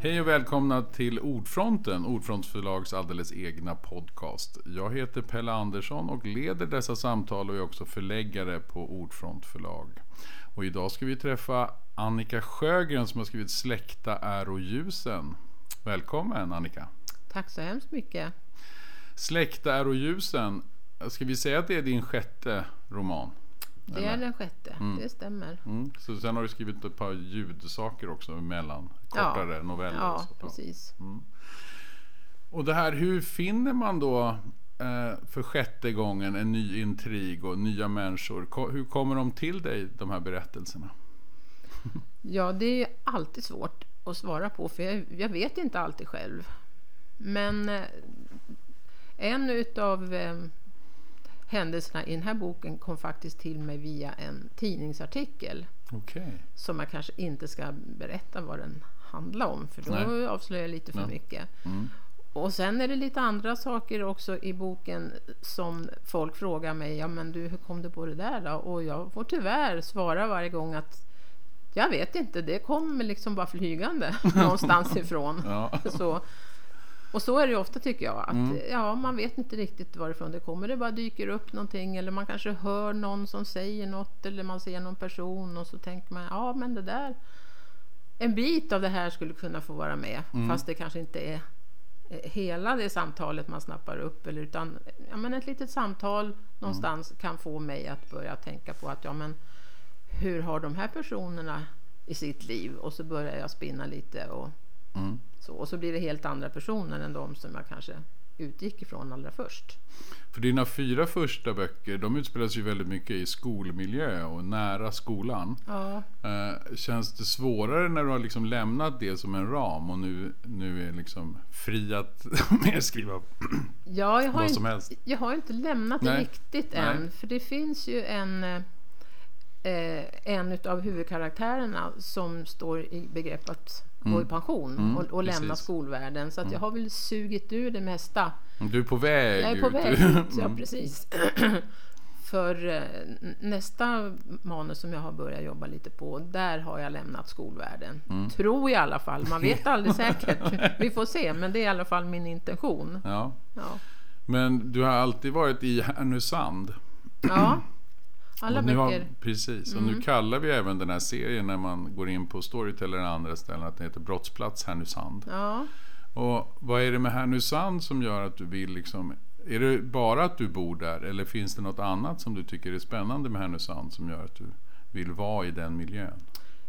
Hej och välkomna till Ordfronten, Ordfronts förlags alldeles egna podcast. Jag heter Pelle Andersson och leder dessa samtal och är också förläggare på Ordfront förlag. Och idag ska vi träffa Annika Sjögren som har skrivit Släkta är och ljusen. Välkommen Annika! Tack så hemskt mycket! Släkta är och ljusen, ska vi säga att det är din sjätte roman? Det är den sjätte, mm. det stämmer. Mm. Så sen har du skrivit ett par ljudsaker också emellan, kortare ja. noveller. Ja, precis. Mm. Och det här, hur finner man då eh, för sjätte gången en ny intrig och nya människor? Ko hur kommer de till dig, de här berättelserna? ja, det är alltid svårt att svara på, för jag, jag vet inte alltid själv. Men eh, en utav eh, händelserna i den här boken kom faktiskt till mig via en tidningsartikel. Okay. Som jag kanske inte ska berätta vad den handlar om för då Nej. avslöjar jag lite för Nej. mycket. Mm. Och sen är det lite andra saker också i boken som folk frågar mig. Ja men du, hur kom du på det där då? Och jag får tyvärr svara varje gång att jag vet inte, det kommer liksom bara flygande någonstans ifrån. Ja. Så, och så är det ju ofta tycker jag. Att, mm. ja, man vet inte riktigt varifrån det kommer. Det bara dyker upp någonting eller man kanske hör någon som säger något eller man ser någon person och så tänker man ja men det där en bit av det här skulle kunna få vara med mm. fast det kanske inte är eh, hela det samtalet man snappar upp eller utan ja, men ett litet samtal någonstans mm. kan få mig att börja tänka på att ja men hur har de här personerna i sitt liv och så börjar jag spinna lite och Mm. Så, och så blir det helt andra personer än de som jag kanske utgick ifrån allra först. För dina fyra första böcker, de utspelas ju väldigt mycket i skolmiljö och nära skolan. Ja. Eh, känns det svårare när du har liksom lämnat det som en ram och nu, nu är liksom fri att skriva ja, jag har vad som inte, helst? Jag har inte lämnat Nej. det riktigt Nej. än, för det finns ju en eh, en av huvudkaraktärerna som står i begrepp att gå i mm. pension mm, och, och lämna skolvärlden. Så att jag mm. har väl sugit ur det mesta. Du är på väg Jag är på väg ut, ja precis. För eh, nästa manus som jag har börjat jobba lite på, där har jag lämnat skolvärlden. Mm. Tror jag i alla fall. Man vet aldrig säkert. Vi får se, men det är i alla fall min intention. Ja. ja. Men du har alltid varit i Härnösand. Ja. Alla böcker. Har, precis, och mm. nu kallar vi även den här serien när man går in på Storytel eller andra ställen att den heter Brottsplats Härnösand. Ja. Och vad är det med Härnösand som gör att du vill liksom är det bara att du bor där eller finns det något annat som du tycker är spännande med Härnösand som gör att du vill vara i den miljön?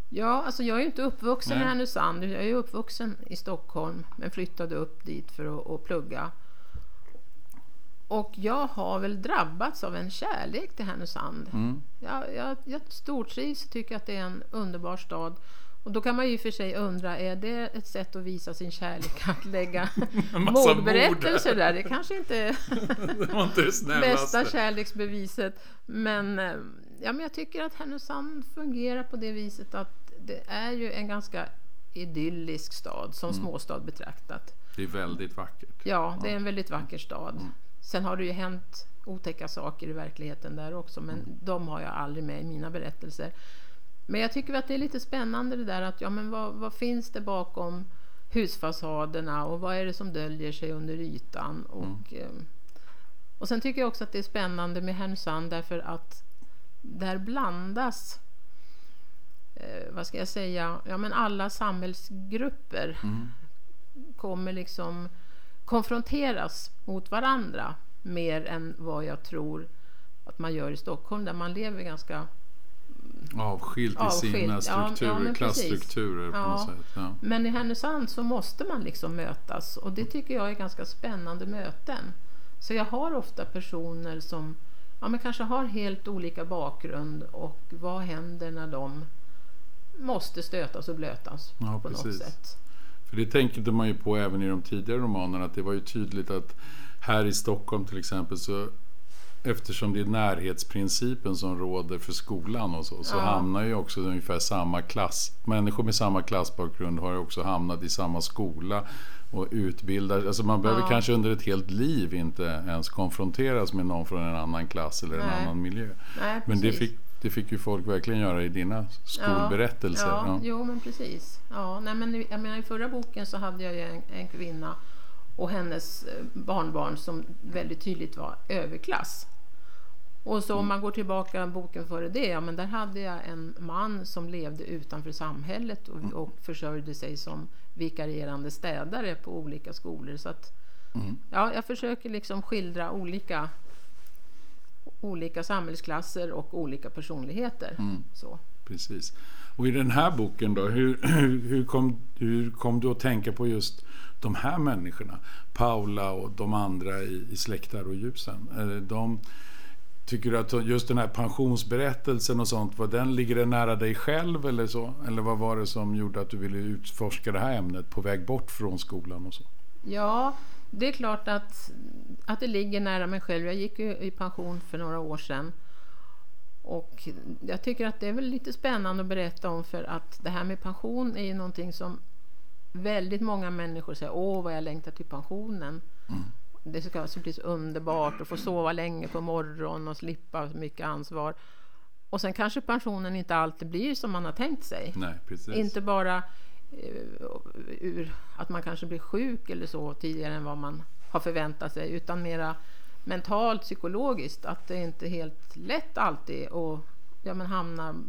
Ja, alltså jag är ju inte uppvuxen Nej. i Härnösand. Jag är uppvuxen i Stockholm men flyttade upp dit för att, att plugga. Och jag har väl drabbats av en kärlek till Härnösand. Mm. Jag, jag, jag stortrivs och tycker att det är en underbar stad. Och då kan man ju för sig undra, är det ett sätt att visa sin kärlek att lägga mordberättelser där? Det kanske inte är det bästa kärleksbeviset. Men, eh, ja, men jag tycker att Härnösand fungerar på det viset att det är ju en ganska idyllisk stad som mm. småstad betraktat. Det är väldigt vackert. Ja, det är en väldigt vacker stad. Mm. Sen har det ju hänt otäcka saker i verkligheten där också, men mm. de har jag aldrig med i mina berättelser. Men jag tycker att det är lite spännande det där att ja, men vad, vad finns det bakom husfasaderna och vad är det som döljer sig under ytan? Och, mm. Eh, och sen tycker jag också att det är spännande med Härnösand därför att där blandas eh, vad ska jag säga, ja men alla samhällsgrupper mm. kommer liksom konfronteras mot varandra mer än vad jag tror att man gör i Stockholm där man lever ganska avskilt i sina strukturer, ja, klassstrukturer. Ja. På något sätt. Ja. Men i Härnösand så måste man liksom mötas och det tycker jag är ganska spännande möten. Så jag har ofta personer som ja, men kanske har helt olika bakgrund och vad händer när de måste stötas och blötas ja, på precis. något sätt. För det tänkte man ju på även i de tidigare romanerna att det var ju tydligt att här i Stockholm till exempel så eftersom det är närhetsprincipen som råder för skolan och så, så ja. hamnar ju också ungefär samma klass. Människor med samma klassbakgrund har ju också hamnat i samma skola och utbildar. Alltså man behöver ja. kanske under ett helt liv inte ens konfronteras med någon från en annan klass eller Nej. en annan miljö. Nej, Men det fick, det fick ju folk verkligen göra i dina skolberättelser. Ja, ja, ja. Jo, men precis. Ja, nej, men jag menar, I förra boken så hade jag ju en, en kvinna och hennes eh, barnbarn som väldigt tydligt var överklass. Och så om mm. man går tillbaka boken före det, ja men där hade jag en man som levde utanför samhället och, mm. och försörjde sig som vikarierande städare på olika skolor. Så att, mm. ja, jag försöker liksom skildra olika, olika samhällsklasser och olika personligheter. Mm. Så. Precis. Och i den här boken då, hur, hur, kom, hur kom du att tänka på just de här människorna? Paula och de andra i, i Släktar och ljusen. De, Tycker du att just den här pensionsberättelsen och sånt, vad den, ligger den nära dig själv eller så? Eller vad var det som gjorde att du ville utforska det här ämnet på väg bort från skolan och så? Ja, det är klart att, att det ligger nära mig själv. Jag gick ju i pension för några år sedan. Och jag tycker att det är väl lite spännande att berätta om för att det här med pension är ju någonting som väldigt många människor säger åh vad jag längtar till pensionen. Mm det ska alltså bli så underbart att få sova länge på morgonen och slippa mycket ansvar. Och sen kanske pensionen inte alltid blir som man har tänkt sig. Nej, inte bara ur att man kanske blir sjuk eller så tidigare än vad man har förväntat sig, utan mera mentalt, psykologiskt, att det inte är helt lätt alltid att ja, men hamna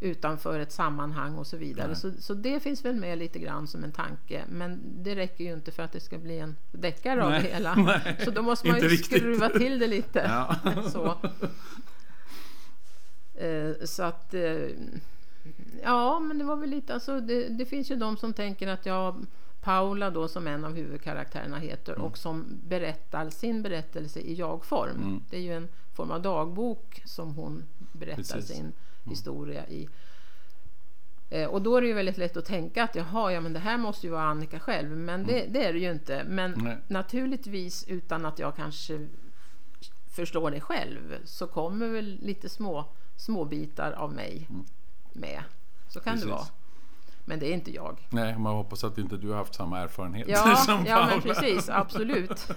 utanför ett sammanhang och så vidare. Så, så det finns väl med lite grann som en tanke. Men det räcker ju inte för att det ska bli en deckare av det hela. Nej, så då måste man ju riktigt. skruva till det lite. Ja. så. Eh, så att eh, Ja, men det var väl lite alltså, det, det, finns ju de som tänker att jag Paula då som en av huvudkaraktärerna heter mm. och som berättar sin berättelse i jag-form. Mm. Det är ju en form av dagbok som hon berättar Precis. sin Mm. historia i. Eh, och då är det ju väldigt lätt att tänka att jaha, ja men det här måste ju vara Annika själv. Men det, mm. det är det ju inte. Men Nej. naturligtvis utan att jag kanske förstår det själv så kommer väl lite små, små bitar av mig mm. Med. Så kan Precis. det vara. Men det är inte jag. Nej, man hoppas att inte du har haft samma erfarenhet ja, som Paula. Ja, men precis. Absolut.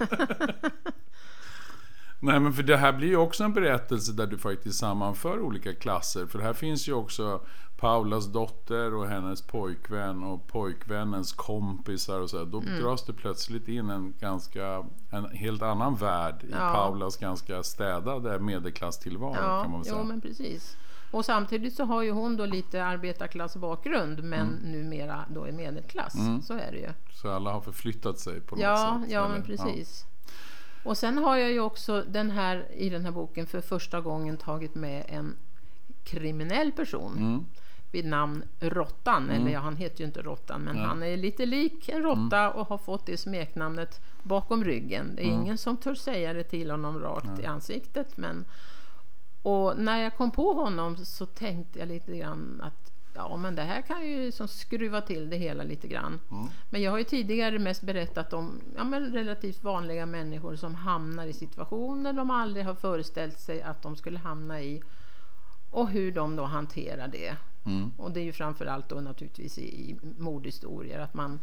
Nej men för det här blir ju också en berättelse där du faktiskt sammanför olika klasser. För här finns ju också Paulas dotter och hennes pojkvän och pojkvännens kompisar och så. Då mm. dras det plötsligt in en ganska, en helt annan värld i ja. Paulas ganska städade medelklasstillvaro ja, kan man väl säga. Ja, men precis. Och samtidigt så har ju hon då lite arbetarklassbakgrund men mm. numera då är medelklass. Mm. Så är det ju. Så alla har förflyttat sig på något ja, sätt? Ja, men precis. Ja. Och sen har jag ju också den här, i den här boken för första gången tagit med en kriminell person mm. vid namn Råttan. Mm. Eller ja, han heter ju inte Råttan, men ja. han är lite lik en råtta mm. och har fått det smeknamnet bakom ryggen. Det är mm. ingen som törs säga det till honom rakt i ansiktet. Men, och när jag kom på honom så tänkte jag lite grann att ja men det här kan ju liksom skruva till det hela lite grann. Mm. Men jag har ju tidigare mest berättat om ja, men relativt vanliga människor som hamnar i situationer de aldrig har föreställt sig att de skulle hamna i och hur de då hanterar det. Mm. Och det är ju framförallt då naturligtvis i, i mordhistorier att man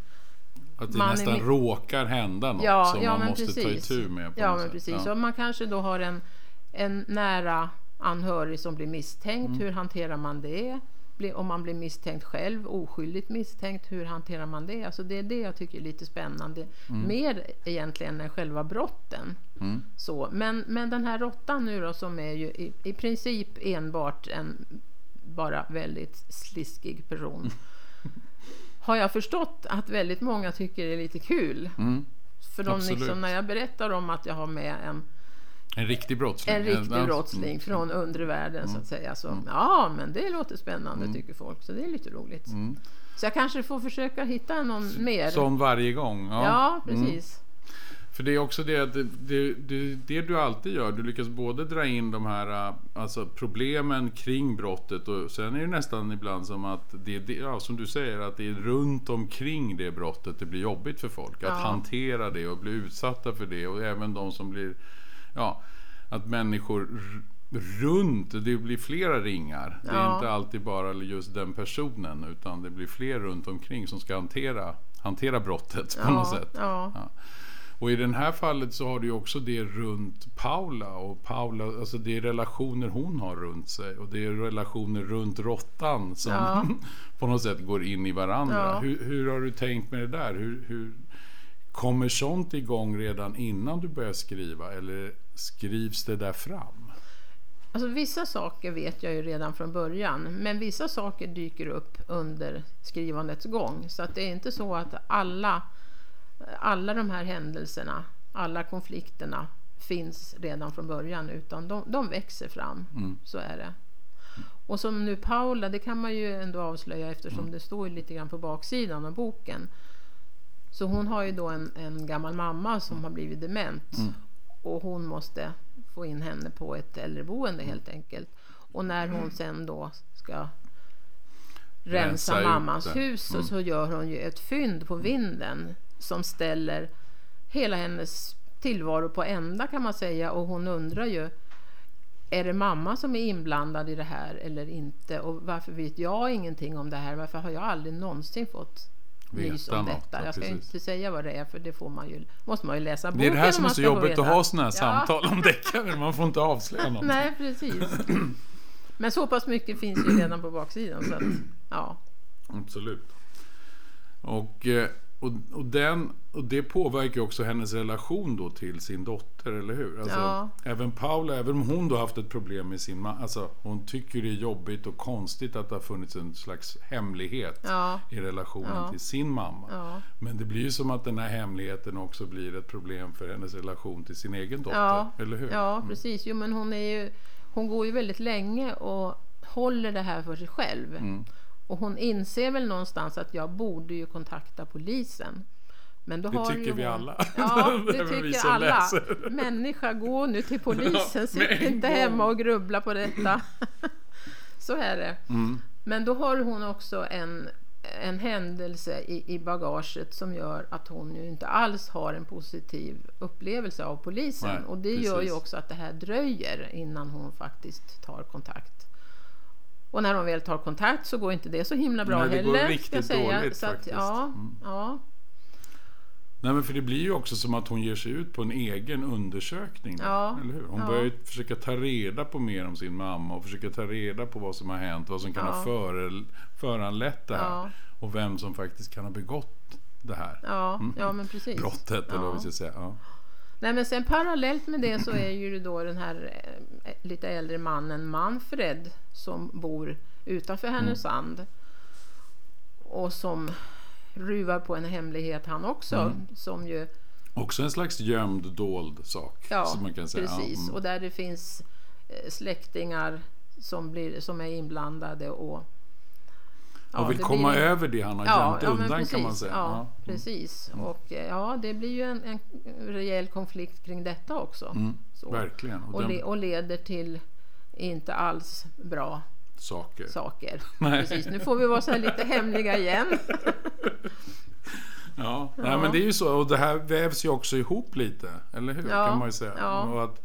att det man nästan är, råkar hända något ja, som ja, man måste precis. ta itu med. ja, men sätt. precis. Ja. Och man kanske då har en, en nära anhörig som blir misstänkt. Mm. Hur hanterar man det? om man blir misstänkt själv, oskyldigt misstänkt, hur hanterar man det? Alltså det är det jag tycker är lite spännande. Mm. Mer egentligen än själva brotten. Mm. Så, men, men den här råttan nu då som är ju i, i princip enbart en bara väldigt sliskig person. har jag förstått att väldigt många tycker är lite kul. Mm. För de liksom, när jag berättar om att jag har med en en riktig brottsling? En riktig mm. brottsling från undre världen mm. så att säga. Så, mm. Ja, men det låter spännande mm. tycker folk. Så det är lite roligt. Mm. Så jag kanske får försöka hitta någon mer. Som varje gång? Ja, ja precis. För det är också det, det, det, det, det du alltid gör. Du lyckas både dra in de här alltså problemen kring brottet och sen är det nästan ibland som att det, det ja, som du säger, att det är runt omkring det brottet det blir jobbigt för folk. Att ja. hantera det och bli utsatta för det och även de som blir ja, att människor runt, det blir flera ringar. Ja. Det är inte alltid bara just den personen utan det blir fler runt omkring som ska hantera, hantera brottet på ja, något sätt. Ja. Och i det här fallet så har du också det runt Paula. Och Paula, alltså det är relationer hon har runt sig. Och det är relationer runt råttan som ja. på något sätt går in i varandra. Ja. Hur, hur, har du tänkt med det där? Hur, hur, kommer sånt igång redan innan du börjar skriva? Eller skrivs det där fram? Alltså, vissa saker vet jag ju redan från början, men vissa saker dyker upp under skrivandets gång. Så att det är inte så att alla, alla de här händelserna, alla konflikterna finns redan från början, utan de, de växer fram. Mm. Så är det. Och som nu Paula, det kan man ju ändå avslöja eftersom mm. det står lite grann på baksidan av boken. Så hon har ju då en, en gammal mamma som har blivit dement. Mm. Och hon måste få in henne på ett äldreboende helt enkelt. Och när hon sen då ska rensa, rensa mammans hus mm. så gör hon ju ett fynd på vinden som ställer hela hennes tillvaro på ända kan man säga. Och hon undrar ju är det mamma som är inblandad i det här eller inte? Och varför vet jag ingenting om det här? Varför har jag aldrig någonsin fått nys om detta. Jag ska precis. inte säga vad det är för det får man ju, måste man ju läsa boken. Det är det här som är så jobbigt att ha sådana här ja. samtal om deckare. Man får inte avslöja något. Nej, precis. Men så pass mycket finns ju redan på baksidan. Så att, ja. Absolut. Och eh, och, och, den, och det påverkar också hennes relation då till sin dotter, eller hur? Alltså, ja. Även Paula, även om hon då haft ett problem med sin man, alltså hon tycker det är jobbigt och konstigt att det har funnits en slags hemlighet ja. i relationen ja. till sin mamma. Men det blir ju som att den här hemligheten också blir ett problem för hennes relation till sin egen dotter, eller hur? Ja, mm. precis. Jo, men hon är ju, hon går ju väldigt länge och håller det här för sig själv. Mm. Och hon inser väl någonstans att jag borde ju kontakta polisen. Men då det har tycker hon... vi alla. Ja, det tycker alla. Läser. Människa, gå nu till polisen. Sitt inte hemma och grubbla på detta. Så är det. Mm. Men då har hon också en, en händelse i, i bagaget som gör att hon ju inte alls har en positiv upplevelse av polisen. Nej, och det precis. gör ju också att det här dröjer innan hon faktiskt tar kontakt. Och när de väl tar kontakt så går inte det så himla bra Nej, det heller. Går riktigt säga. dåligt att, faktiskt. Ja, mm. ja. Nej men för det blir ju också som att hon ger sig ut på en egen undersökning. Ja, eller hur? Hon ja. börjar försöka ta reda på mer om sin mamma och försöka ta reda på vad som har hänt, vad som kan ja. ha före, föranlett det här. Och vem som faktiskt kan ha begått det här. Ja, mm. ja men precis. Brottet eller vad vi ska säga. Nej men sen parallellt med det så är ju då den här eh, lite äldre mannen Manfred som bor utanför mm. Härnösand. Mm. Och som ruvar på en hemlighet han också. Mm. Som ju, också en slags gömd dold sak. Ja, som man kan säga. precis. Mm. Och där det finns eh, släktingar som, blir, som är inblandade och Ja, och vill komma blir... över det han har ja, gömt ja, undan precis, kan man säga. Ja. Mm. precis. Mm. Och eh, ja, det blir ju en, en rejäl konflikt kring detta också. Mm, verkligen. Och, och, le, och, leder till inte alls bra saker. saker. Precis. Nu får vi vara så här lite hemliga igen. ja, Nej, men det är ju så. Och det här vävs ju också ihop lite. Eller hur? kan man ju säga. Och att,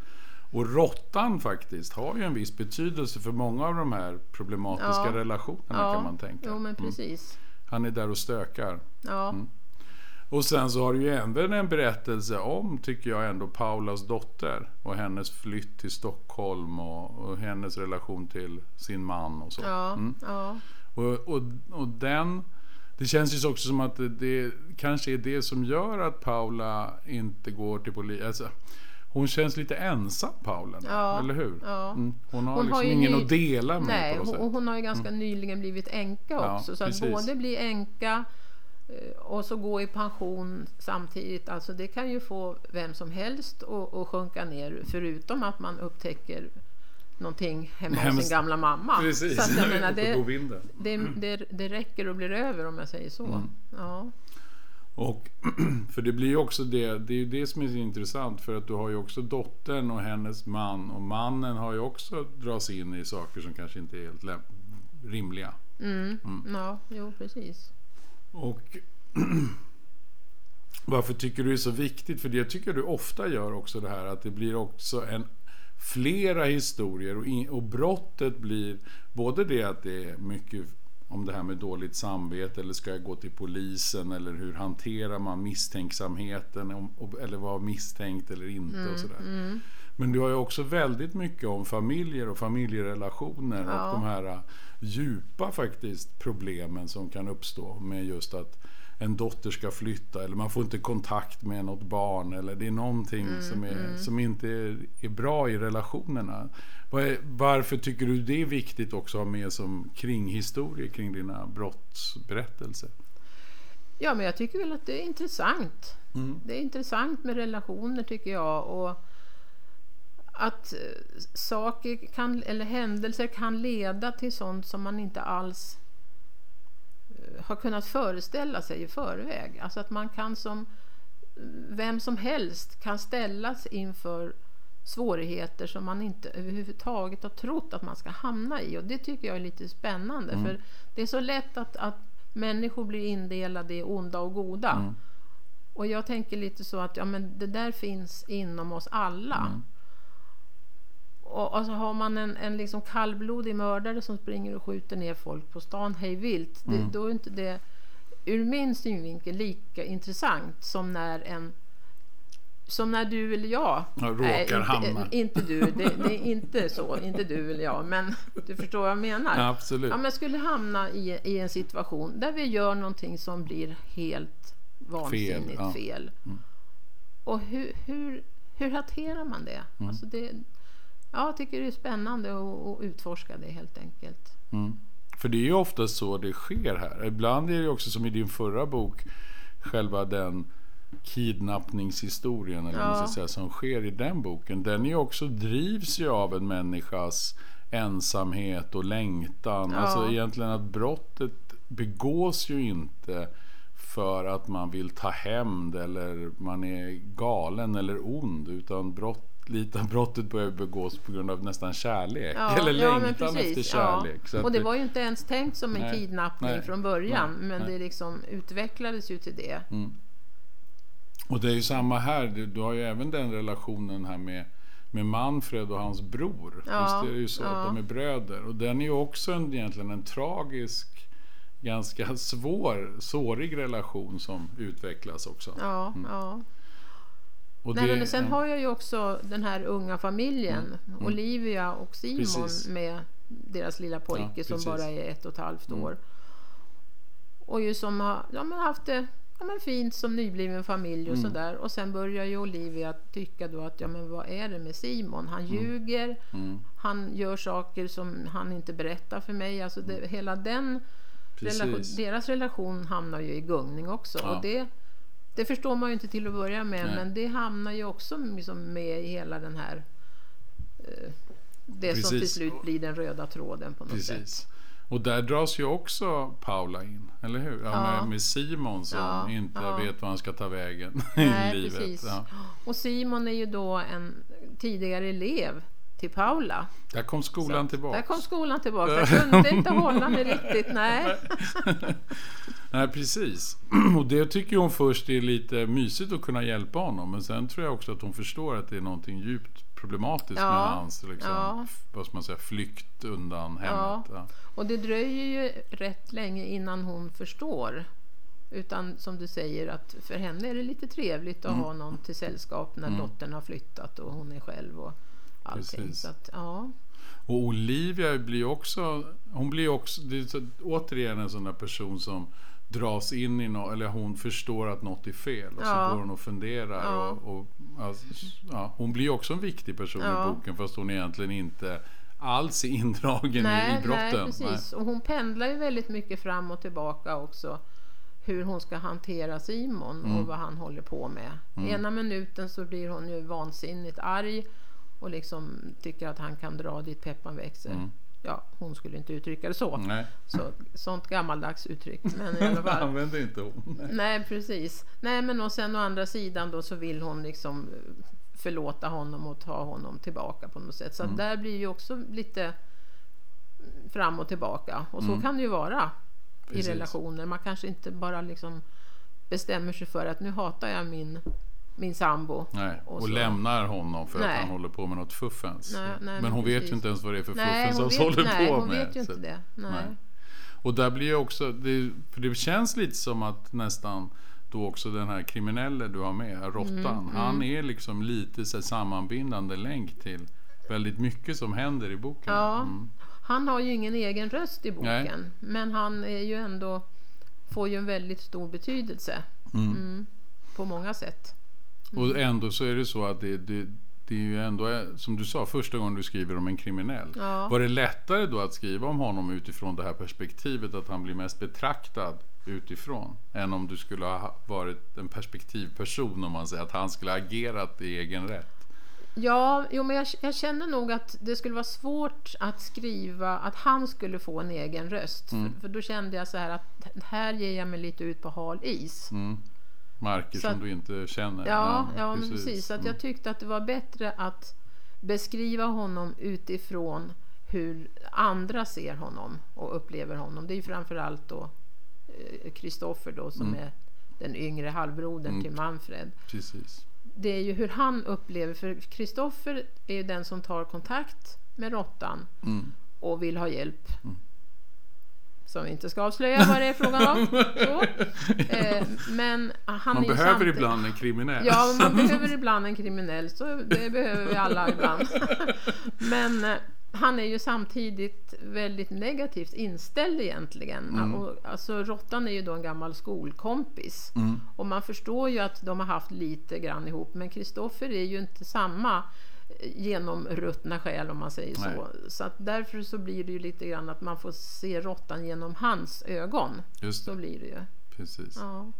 och råttan faktiskt har ju en viss betydelse för många av de här problematiska ja. relationerna ja. kan man tänka. Jo, men mm. precis. Mm. Han är där och stökar. Ja. Mm. Och sen så har du ju även en berättelse om, tycker jag ändå, Paulas dotter och hennes flytt till Stockholm och, och hennes relation till sin man och så. Ja, mm. ja. Och, och, och den, det känns ju också som att det, det kanske är det som gör att Paula inte går till polisen. Alltså, hon känns lite ensam Paula, ja, eller hur? Ja. Mm. Hon har hon liksom har ingen ny... att dela med Nej, på något hon, hon har ju ganska mm. nyligen blivit änka också. Ja, så att både bli änka och så gå i pension samtidigt. Alltså det kan ju få vem som helst att, att sjunka ner. Förutom att man upptäcker någonting hemma hos sin gamla mamma. Precis. Så att menar, det, det, det, det räcker och blir över om jag säger så. Mm. Ja. Och, för det blir ju också det, det är ju det som är så intressant för att du har ju också dottern och hennes man och mannen har ju också dras in i saker som kanske inte är helt rimliga. Mm. Mm. Ja, jo precis. Och varför tycker du det är så viktigt? För det tycker du ofta gör också det här att det blir också en flera historier och, in, och brottet blir både det att det är mycket om det här med dåligt samvete eller ska jag gå till polisen eller hur hanterar man misstänksamheten om, eller vara misstänkt eller inte Mm, och sådär. Men du har ju också väldigt mycket om familjer och familjerelationer Ja. och de här djupa faktiskt problemen som kan uppstå med just att en dotter ska flytta eller man får inte kontakt med något barn eller det är någonting Mm, som, är, som inte är, är bra i relationerna. Varför tycker du det är viktigt också att ha med som kringhistoria kring dina brottsberättelser? Ja, men jag tycker väl att det är intressant. Mm. Det är intressant med relationer tycker jag. Och att eh, saker kan, eller händelser kan leda till sånt som man inte alls eh, har kunnat föreställa sig i förväg. Alltså att man kan som vem som helst kan ställas inför svårigheter som man inte överhuvudtaget har trott att man ska hamna i. Och det tycker jag är lite spännande. Mm. För det är så lätt att, att människor blir indelade i onda och goda. Mm. Och jag tänker lite så att ja, men det där finns inom oss alla. Mm. Och, så har man en, en liksom kallblodig mördare som springer och skjuter ner folk på stan hej vilt. Mm. Då är inte det ur min synvinkel lika intressant som när en som när du eller jag Ja, råkar Nej, inte, hamna. Inte du, det, det är inte så. Inte du eller jag. Men du förstår vad jag menar. Ja, absolut. Ja, men skulle hamna i, i en situation där vi gör någonting som blir helt vansinnigt ja. fel. Och hur, hur, hur hanterar man det? Mm. Alltså det ja, tycker det är spännande att, utforska det helt enkelt. Mm. För det är ju ofta så det sker här. Ibland är det också som i din förra bok, själva den kidnappningshistorien eller man Ja. ska säga, som sker i den boken. Den är också, drivs ju av en människas ensamhet och längtan. Ja. Alltså egentligen att brottet begås ju inte för att man vill ta hämnd eller man är galen eller ond. Utan brott, lite brottet börjar begås på grund av nästan kärlek. Ja, eller ja, längtan efter kärlek. Ja. Och det var ju inte ens tänkt som en Nej, kidnappning nej, från början. nej, men det liksom utvecklades ju till det. Och det är ju samma här. Du, du har ju även den relationen här med, med Manfred och hans bror. Ja, Visst är det ju så att de är bröder. Och den är ju också en, egentligen en tragisk, ganska svår, sårig relation som utvecklas också. Ja, ja. Och det- men sen ja. har jag ju också den här unga familjen. Olivia och Simon Precis. med deras lilla pojke Ja, som bara är ett och ett halvt år. Och ju som har ja, men haft det ja, men fint som nybliven familj och sådär. Och sen börjar ju Olivia tycka då att ja men vad är det med Simon? Han ljuger, han gör saker som han inte berättar för mig. Alltså det, hela den relation, deras relation hamnar ju i gungning också. Ja. Och det, det förstår man ju inte till att börja med, Nej. men det hamnar ju också liksom med i hela den här eh, det som till Precis. slut blir den röda tråden på något sätt. Precis. Och där dras ju också Paula in, eller hur? Ja, Ja. Med, med Simon som Ja, inte vet vad han ska ta vägen Nej, i livet. precis. Och Simon är ju då en tidigare elev till Paula. Där kom skolan tillbaka. Där kom skolan tillbaka. Jag kunde inte hålla mig riktigt. Nej. Nej, precis. Och det tycker hon först är lite mysigt att kunna hjälpa honom. Men sen tror jag också att hon förstår att det är någonting djupt problematiskt Ja, med hans liksom, ja. vad ska man säga, flykt undan hemmet. Ja. Och det dröjer ju rätt länge innan hon förstår. Utan som du säger att för henne är det lite trevligt att Mm. ha någon till sällskap när dottern har flyttat och hon är själv och allting. Precis. Så att, ja. Och Olivia blir också, hon blir också, det är så, återigen en sån där person som dras in i något, eller hon förstår att något är fel och Ja. så går hon och funderar. Ja. Och, och, alltså, ja, hon blir också en viktig person i boken fast hon egentligen inte alls är indragen i, Nej, i brotten. nej, precis. Och hon pendlar ju väldigt mycket fram och tillbaka också. Hur hon ska hantera Simon Mm. och vad han håller på med. Ena minuten så blir hon ju vansinnigt arg och liksom tycker att han kan dra dit peppan växer. Mm. Ja, hon skulle inte uttrycka det så. Nej, så sånt gammaldags uttryck. Men i alla fall. använder inte hon. Nej. Nej, precis. Nej, men och sen å andra sidan då så vill hon liksom eh, förlåta honom och ta honom tillbaka på något sätt. Så Mm. där blir ju också lite fram och tillbaka. Och så kan det ju vara Mm. Precis. i relationer. Man kanske inte bara liksom bestämmer sig för att nu hatar jag min, min sambo. Nej, och, Och så- lämnar honom för att Nej. han håller på med något fuffens. Nej, men men hon vet precis. ju inte ens vad det är för fuffens hon vet, håller nej, på hon med. vet ju så- inte det. Nej. nej. Och där blir ju också, det, för det känns lite som att nästan då också den här kriminelle du har med, Råttan, mm, mm. han är liksom lite så sammanbindande länk till väldigt mycket som händer i boken. Ja, mm. Han har ju ingen egen röst i boken, men han är ju ändå, får ju en väldigt stor betydelse mm. Mm, på många sätt. Och mm. ändå så är det så att det, det, det är ju ändå, som du sa, första gången du skriver om en kriminell. Ja. Var det lättare då att skriva om honom utifrån det här perspektivet att han blir mest betraktad utifrån än om du skulle ha varit en perspektivperson om man säger att han skulle ha agerat i egen rätt? Ja, jo, men jag, jag, känner nog att det skulle vara svårt att skriva att han skulle få en egen röst. Mm. För, för, då kände jag så här att här ger jag mig lite ut på hal is. Mm. Marker så som du inte känner. Ja, ja, ja precis. men precis. Så att jag mm. tyckte att det var bättre att beskriva honom utifrån hur andra ser honom och upplever honom. Det är ju framförallt då Kristoffer eh, då som mm. är den yngre halvbrodern mm. till Manfred. Precis det är ju hur han upplever, för Kristoffer är ju den som tar kontakt med råttan mm. och vill ha hjälp. Som vi inte ska avslöja vad det är frågan om. Så. Eh, men han man behöver samtidigt... ibland en kriminell. Ja, man behöver ibland en kriminell. Så det behöver vi alla ibland. men eh, han är ju samtidigt väldigt negativt inställd egentligen. Mm. Och, alltså, Råttan är ju då en gammal skolkompis. Mm. Och man förstår ju att de har haft lite grann ihop. Men Kristoffer är ju inte samma genomruttna själ om man säger Nej. så. Så att därför så blir det ju lite grann att man får se råttan genom hans ögon. Just det. Så blir det ju. Precis. Ja.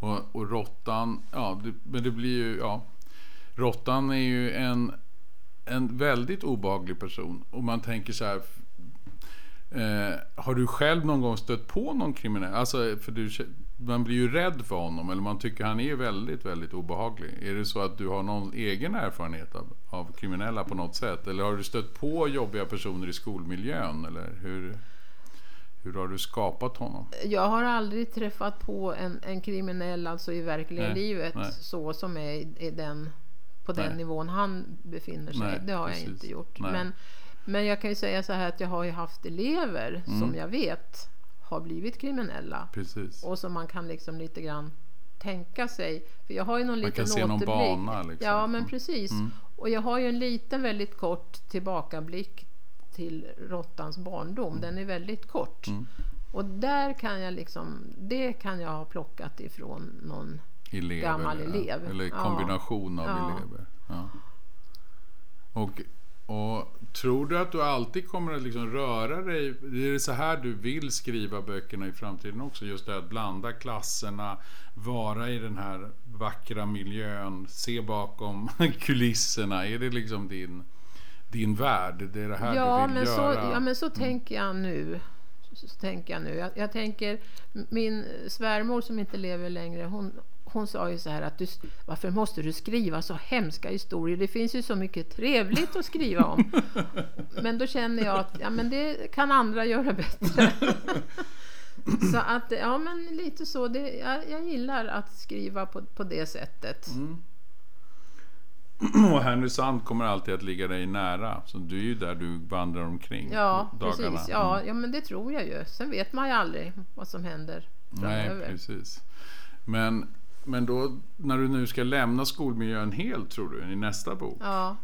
Och, och råttan, ja, det, men det blir ju, ja. Råttan är ju en en väldigt obaglig person. Och man tänker så här. Eh, har du själv någon gång stött på någon kriminell? Alltså, för du, man blir ju rädd för honom. Eller man tycker han är väldigt, väldigt obehaglig. Är det så att du har någon egen erfarenhet av, av kriminella på något sätt? Eller har du stött på jobbiga personer i skolmiljön? Eller hur? Hur har du skapat honom? Jag har aldrig träffat på en, en kriminell alltså i verkliga nej, livet nej. så som är i, i den på den Nej. nivån han befinner sig. Det har precis. jag inte gjort. Men, men jag kan ju säga så här att jag har ju haft elever mm. som jag vet har blivit kriminella. Precis. Och som man kan liksom lite grann tänka sig. För jag har ju någon man liten kan se någon bana. Liksom. Ja, men precis. Mm. Och jag har ju en liten väldigt kort tillbakablick till råttans barndom. Mm. Den är väldigt kort. Mm. Och där kan jag liksom, det kan jag ha plockat ifrån någon elever, gammal elev. Eller kombination ja. av ja. elever. Ja. Och, och tror du att du alltid kommer att liksom röra dig? Är det så här du vill skriva böckerna i framtiden också? Just det att blanda klasserna, vara i den här vackra miljön, se bakom kulisserna. Är det liksom din, din värld? Det är det här ja, du vill men göra? Så, ja, men så mm. tänker jag nu. Så tänker jag nu. Jag, jag, tänker, min svärmor som inte lever längre, hon, hon sa ju så här att du, varför måste du skriva så hemska historier? Det finns ju så mycket trevligt att skriva om. Men då känner jag att ja, men det kan andra göra bättre. så att, ja men lite så. Det, jag, jag gillar att skriva på, på det sättet. Mm. Och Härnösand kommer alltid att ligga dig nära. Så du är ju där du vandrar omkring Ja, dagarna. precis. Ja, mm. ja, men det tror jag ju. Sen vet man ju aldrig vad som händer framöver. Nej, precis. Men men då när du nu ska lämna skolmiljön helt tror du i nästa bok. Ja.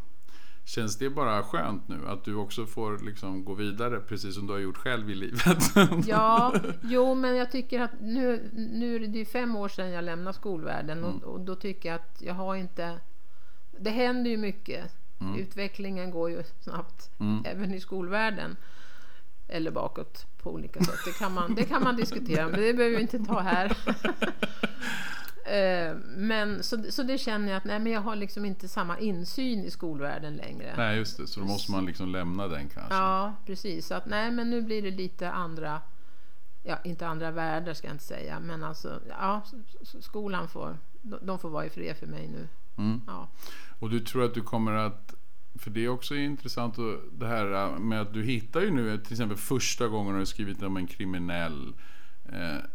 Känns det bara skönt nu att du också får liksom gå vidare precis som du har gjort själv i livet? Ja, jo men jag tycker att nu, nu är det fem år sedan jag lämnade skolvärlden mm. och, och, då tycker jag att jag har inte... Det händer ju mycket. Mm. Utvecklingen går ju snabbt mm. även i skolvärlden. Eller bakåt på olika sätt. Det kan man, det kan man diskutera men det behöver vi inte ta här. Eh, men så, så det känner jag att nej, men jag har liksom inte samma insyn i skolvärlden längre. Nej, just det. Så då måste man liksom lämna den kanske. Ja, precis. Så att nej, men nu blir det lite andra, ja, inte andra världar ska jag inte säga, men alltså, ja, skolan får, de får vara i fred för mig nu. Mm. Ja. Och du tror att du kommer att för det är också intressant det här med att du hittar ju nu till exempel första gången du har skrivit om en kriminell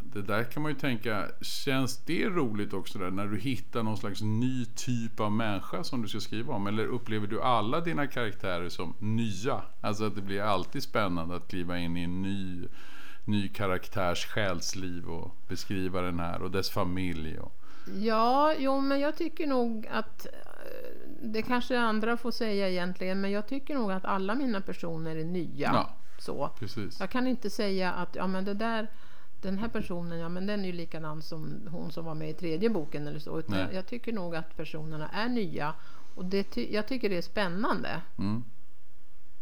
det där kan man ju tänka, känns det roligt också där när du hittar någon slags ny typ av människa som du ska skriva om? Eller upplever du alla dina karaktärer som nya? Alltså att det blir alltid spännande att kliva in i en ny, ny karaktärs själsliv och beskriva den här och dess familj. Och... Ja, jo, men jag tycker nog att eh, det kanske andra får säga egentligen, men jag tycker nog att alla mina personer är nya. Ja, så. precis. Jag kan inte säga att ja, men det där, den här personen ja, men den är ju likadan som hon som var med i tredje boken. Eller så. Utan Nej. jag tycker nog att personerna är nya och det ty- jag tycker det är spännande. Mm.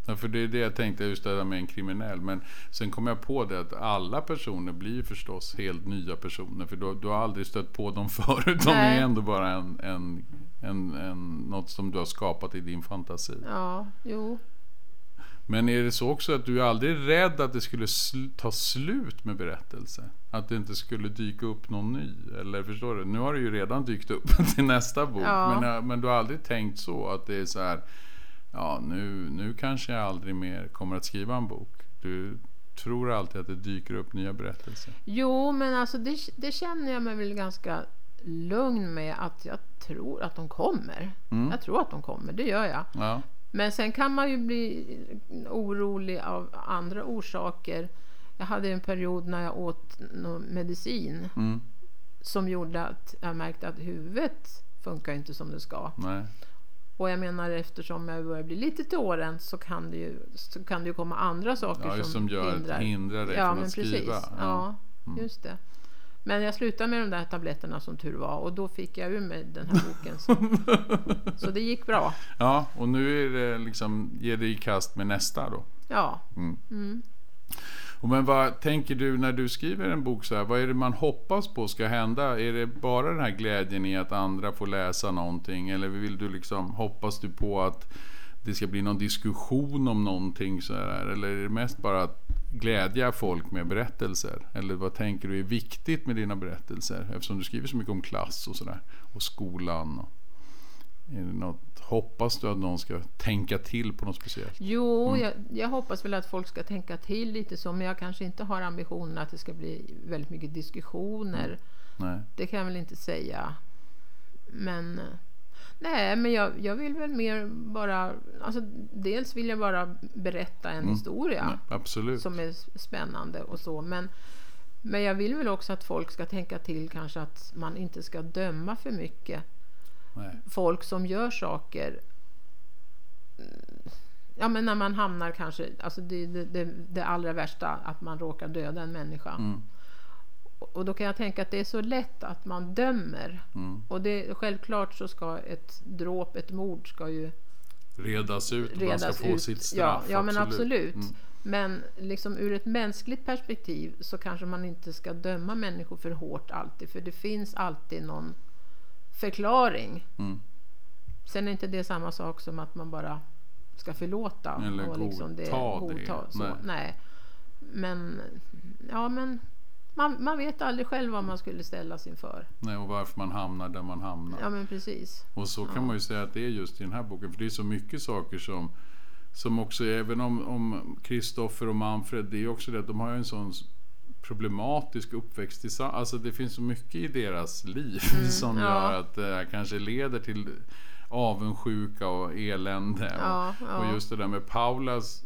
Ja, för det är det jag tänkte just det där med en kriminell. Men sen kom jag på det att alla personer blir förstås helt nya personer. För du, du har aldrig stött på dem förut. De Nej. är ändå bara en, en, en, en, något som du har skapat i din fantasi. Ja, jo. Men är det så också att du är aldrig rädd att det skulle sl- ta slut med berättelse? Att det inte skulle dyka upp någon ny? Eller förstår du? Nu har det ju redan dykt upp till nästa bok. Ja. Men, äh, men du har aldrig tänkt så att det är så här. Ja, nu, nu kanske jag aldrig mer kommer att skriva en bok. Du tror alltid att det dyker upp nya berättelser. Jo, men alltså det, det känner jag mig väl ganska lugn med att jag tror att de kommer. Mm. Jag tror att de kommer, det gör jag. Ja, Men sen kan man ju bli orolig av andra orsaker. Jag hade en period när jag åt någon medicin mm, som gjorde att jag märkte att huvudet funkar inte som det ska. nej. Och jag menar eftersom jag börjar bli lite till åren så kan det ju, så kan det ju komma andra saker Ja, just som gör hindrar. hindrar dig ja, från men att precis. skriva. Ja, Mm. just det. Men jag slutade med de där tabletterna som tur var och då fick jag ur mig den här boken. Så, så det gick bra. ja, och nu är det liksom, ge dig i kast med nästa då. Ja. Mm. Mm. Och men vad tänker du när du skriver en bok så här? Vad är det man hoppas på ska hända? Är det bara den här glädjen i att andra får läsa någonting? Eller vill du liksom, hoppas du på att det ska bli någon diskussion om någonting så här? Eller är det mest bara att glädja folk med berättelser? Eller vad tänker du är viktigt med dina berättelser? Eftersom du skriver så mycket om klass och sådär. Och skolan. Och, är det något, hoppas du att någon ska tänka till på något speciellt? Jo, Mm. jag, jag hoppas väl att folk ska tänka till lite så, men jag kanske inte har ambitionen att det ska bli väldigt mycket diskussioner. Nej. Det kan jag väl inte säga. Men eh, nej, men jag, jag vill väl mer bara, alltså dels vill jag bara berätta en Mm. historia Nej, som är spännande och så, men men jag vill väl också att folk ska tänka till kanske att man inte ska döma för mycket Nej. folk som gör saker Ja men när man hamnar kanske, alltså det, det, det, det allra värsta att man råkar döda en människa. Mm. Och då kan jag tänka att det är så lätt att man dömer. Mm. Och det, självklart så ska ett dråp, ett mord ska ju redas ut och man ska redas få ut. sitt ja, straff. ja men absolut. Mm. Men liksom ur ett mänskligt perspektiv så kanske man inte ska döma människor för hårt alltid. För det finns alltid någon förklaring. Mm. Sen är inte det samma sak som att man bara ska förlåta. Eller och liksom godta det. så. Nej. Nej. Men, ja men man, man vet aldrig själv vad man skulle ställas inför. Nej, och varför man hamnar där man hamnar. Ja men precis. Och så kan man ju säga att det är just i den här boken. För det är så mycket saker som, som också, även om, Kristoffer och Manfred, det är också det att de har en sån problematisk uppväxt tillsammans. Alltså det finns så mycket i deras liv som ja. gör att det här kanske leder till avundsjuka och elände. Ja, och, ja. och just det där med Paulas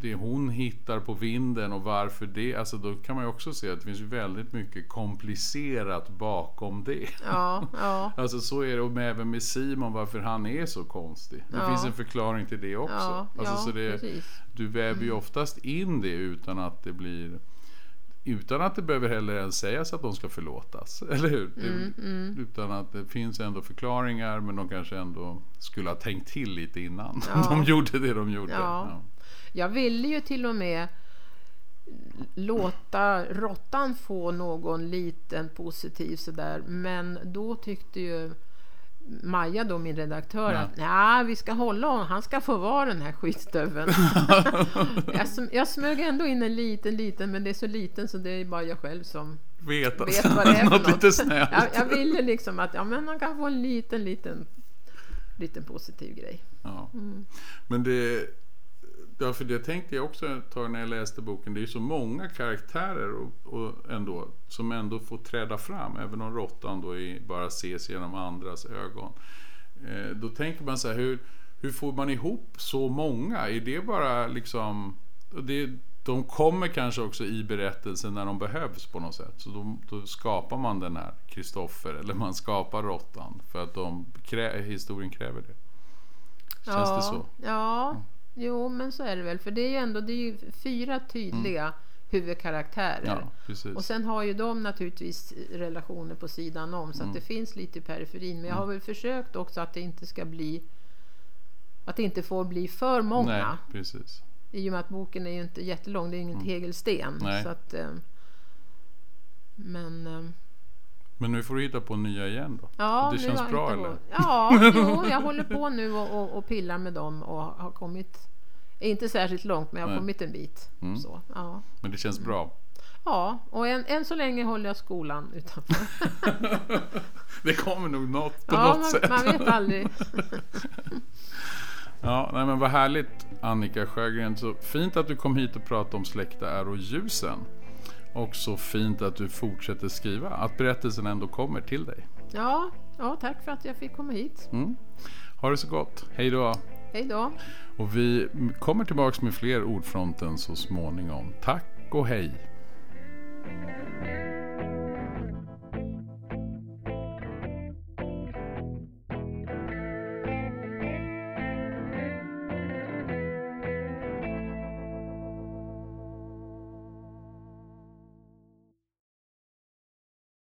det hon hittar på vinden och varför det, alltså då kan man ju också se att det finns väldigt mycket komplicerat bakom det. Ja, ja, Alltså så är det och med, även med Simon varför han är så konstig. Det Ja. finns en förklaring till det också. ja, alltså, ja så det, precis. du väver ju oftast in det utan att det blir utan att det behöver heller ens sägas att de ska förlåtas. Eller hur? Mm, mm. Utan att det finns ändå förklaringar men de kanske ändå skulle ha tänkt till lite innan. Ja. De gjorde det de gjorde. Ja. Jag ville ju till och med låta råttan få någon liten positiv sådär men då tyckte ju Maja då min redaktör Ja. att nej vi ska hålla honom, han ska få vara den här skitstöveln. jag, sm- jag smög ändå in en liten liten men det är så liten så det är bara jag själv som Vet, vet vad det är något något. lite snällt. jag, jag ville liksom att ja, men han kan få en liten liten liten positiv grej. Ja. Mm. Men det, ja, för det tänkte jag också ett tag när jag läste boken. Det är ju så många karaktärer och, och ändå, som ändå får träda fram. Även om råttan då är, bara ses genom andras ögon. Eh, då tänker man så här, hur, hur får man ihop så många? Är det bara liksom... Det, de kommer kanske också i berättelsen när de behövs på något sätt. Så då, då skapar man den här Kristoffer eller man skapar råttan för att de krä, historien kräver det. Känns ja, det så? Ja, mm. Jo men så är det väl. För det är ju ändå det är ju fyra tydliga mm. huvudkaraktärer. Ja, och sen har ju de naturligtvis relationer på sidan om så mm. att det finns lite i periferin. Men jag har mm. väl försökt också att det inte ska bli att det inte får bli för många. Nej, precis. I och med att boken är ju inte jättelång, det är ingen mm. tegelsten. Nej. Så att, eh, men, eh, men nu får du hitta på nya igen då? Ja, det känns bra eller? Ja, jo, jag håller på nu och, och, och, pillar med dem och har kommit, inte särskilt långt men jag har Nej. kommit en bit. Mm. Så, ja. Men det känns bra? Ja, och än, än så länge håller jag skolan utanför. det kommer nog något på ja, något man, sätt. man vet aldrig. Ja, nej men vad härligt Annika Sjögren. Så fint att du kom hit och pratade om Släkta är och ljusen. Och så fint att du fortsätter skriva, att berättelsen ändå kommer till dig. Ja, ja tack för att jag fick komma hit. Mm. Ha det så gott, hej då. Hej då. Och vi kommer tillbaka med fler Ordfronten så småningom. Tack och hej.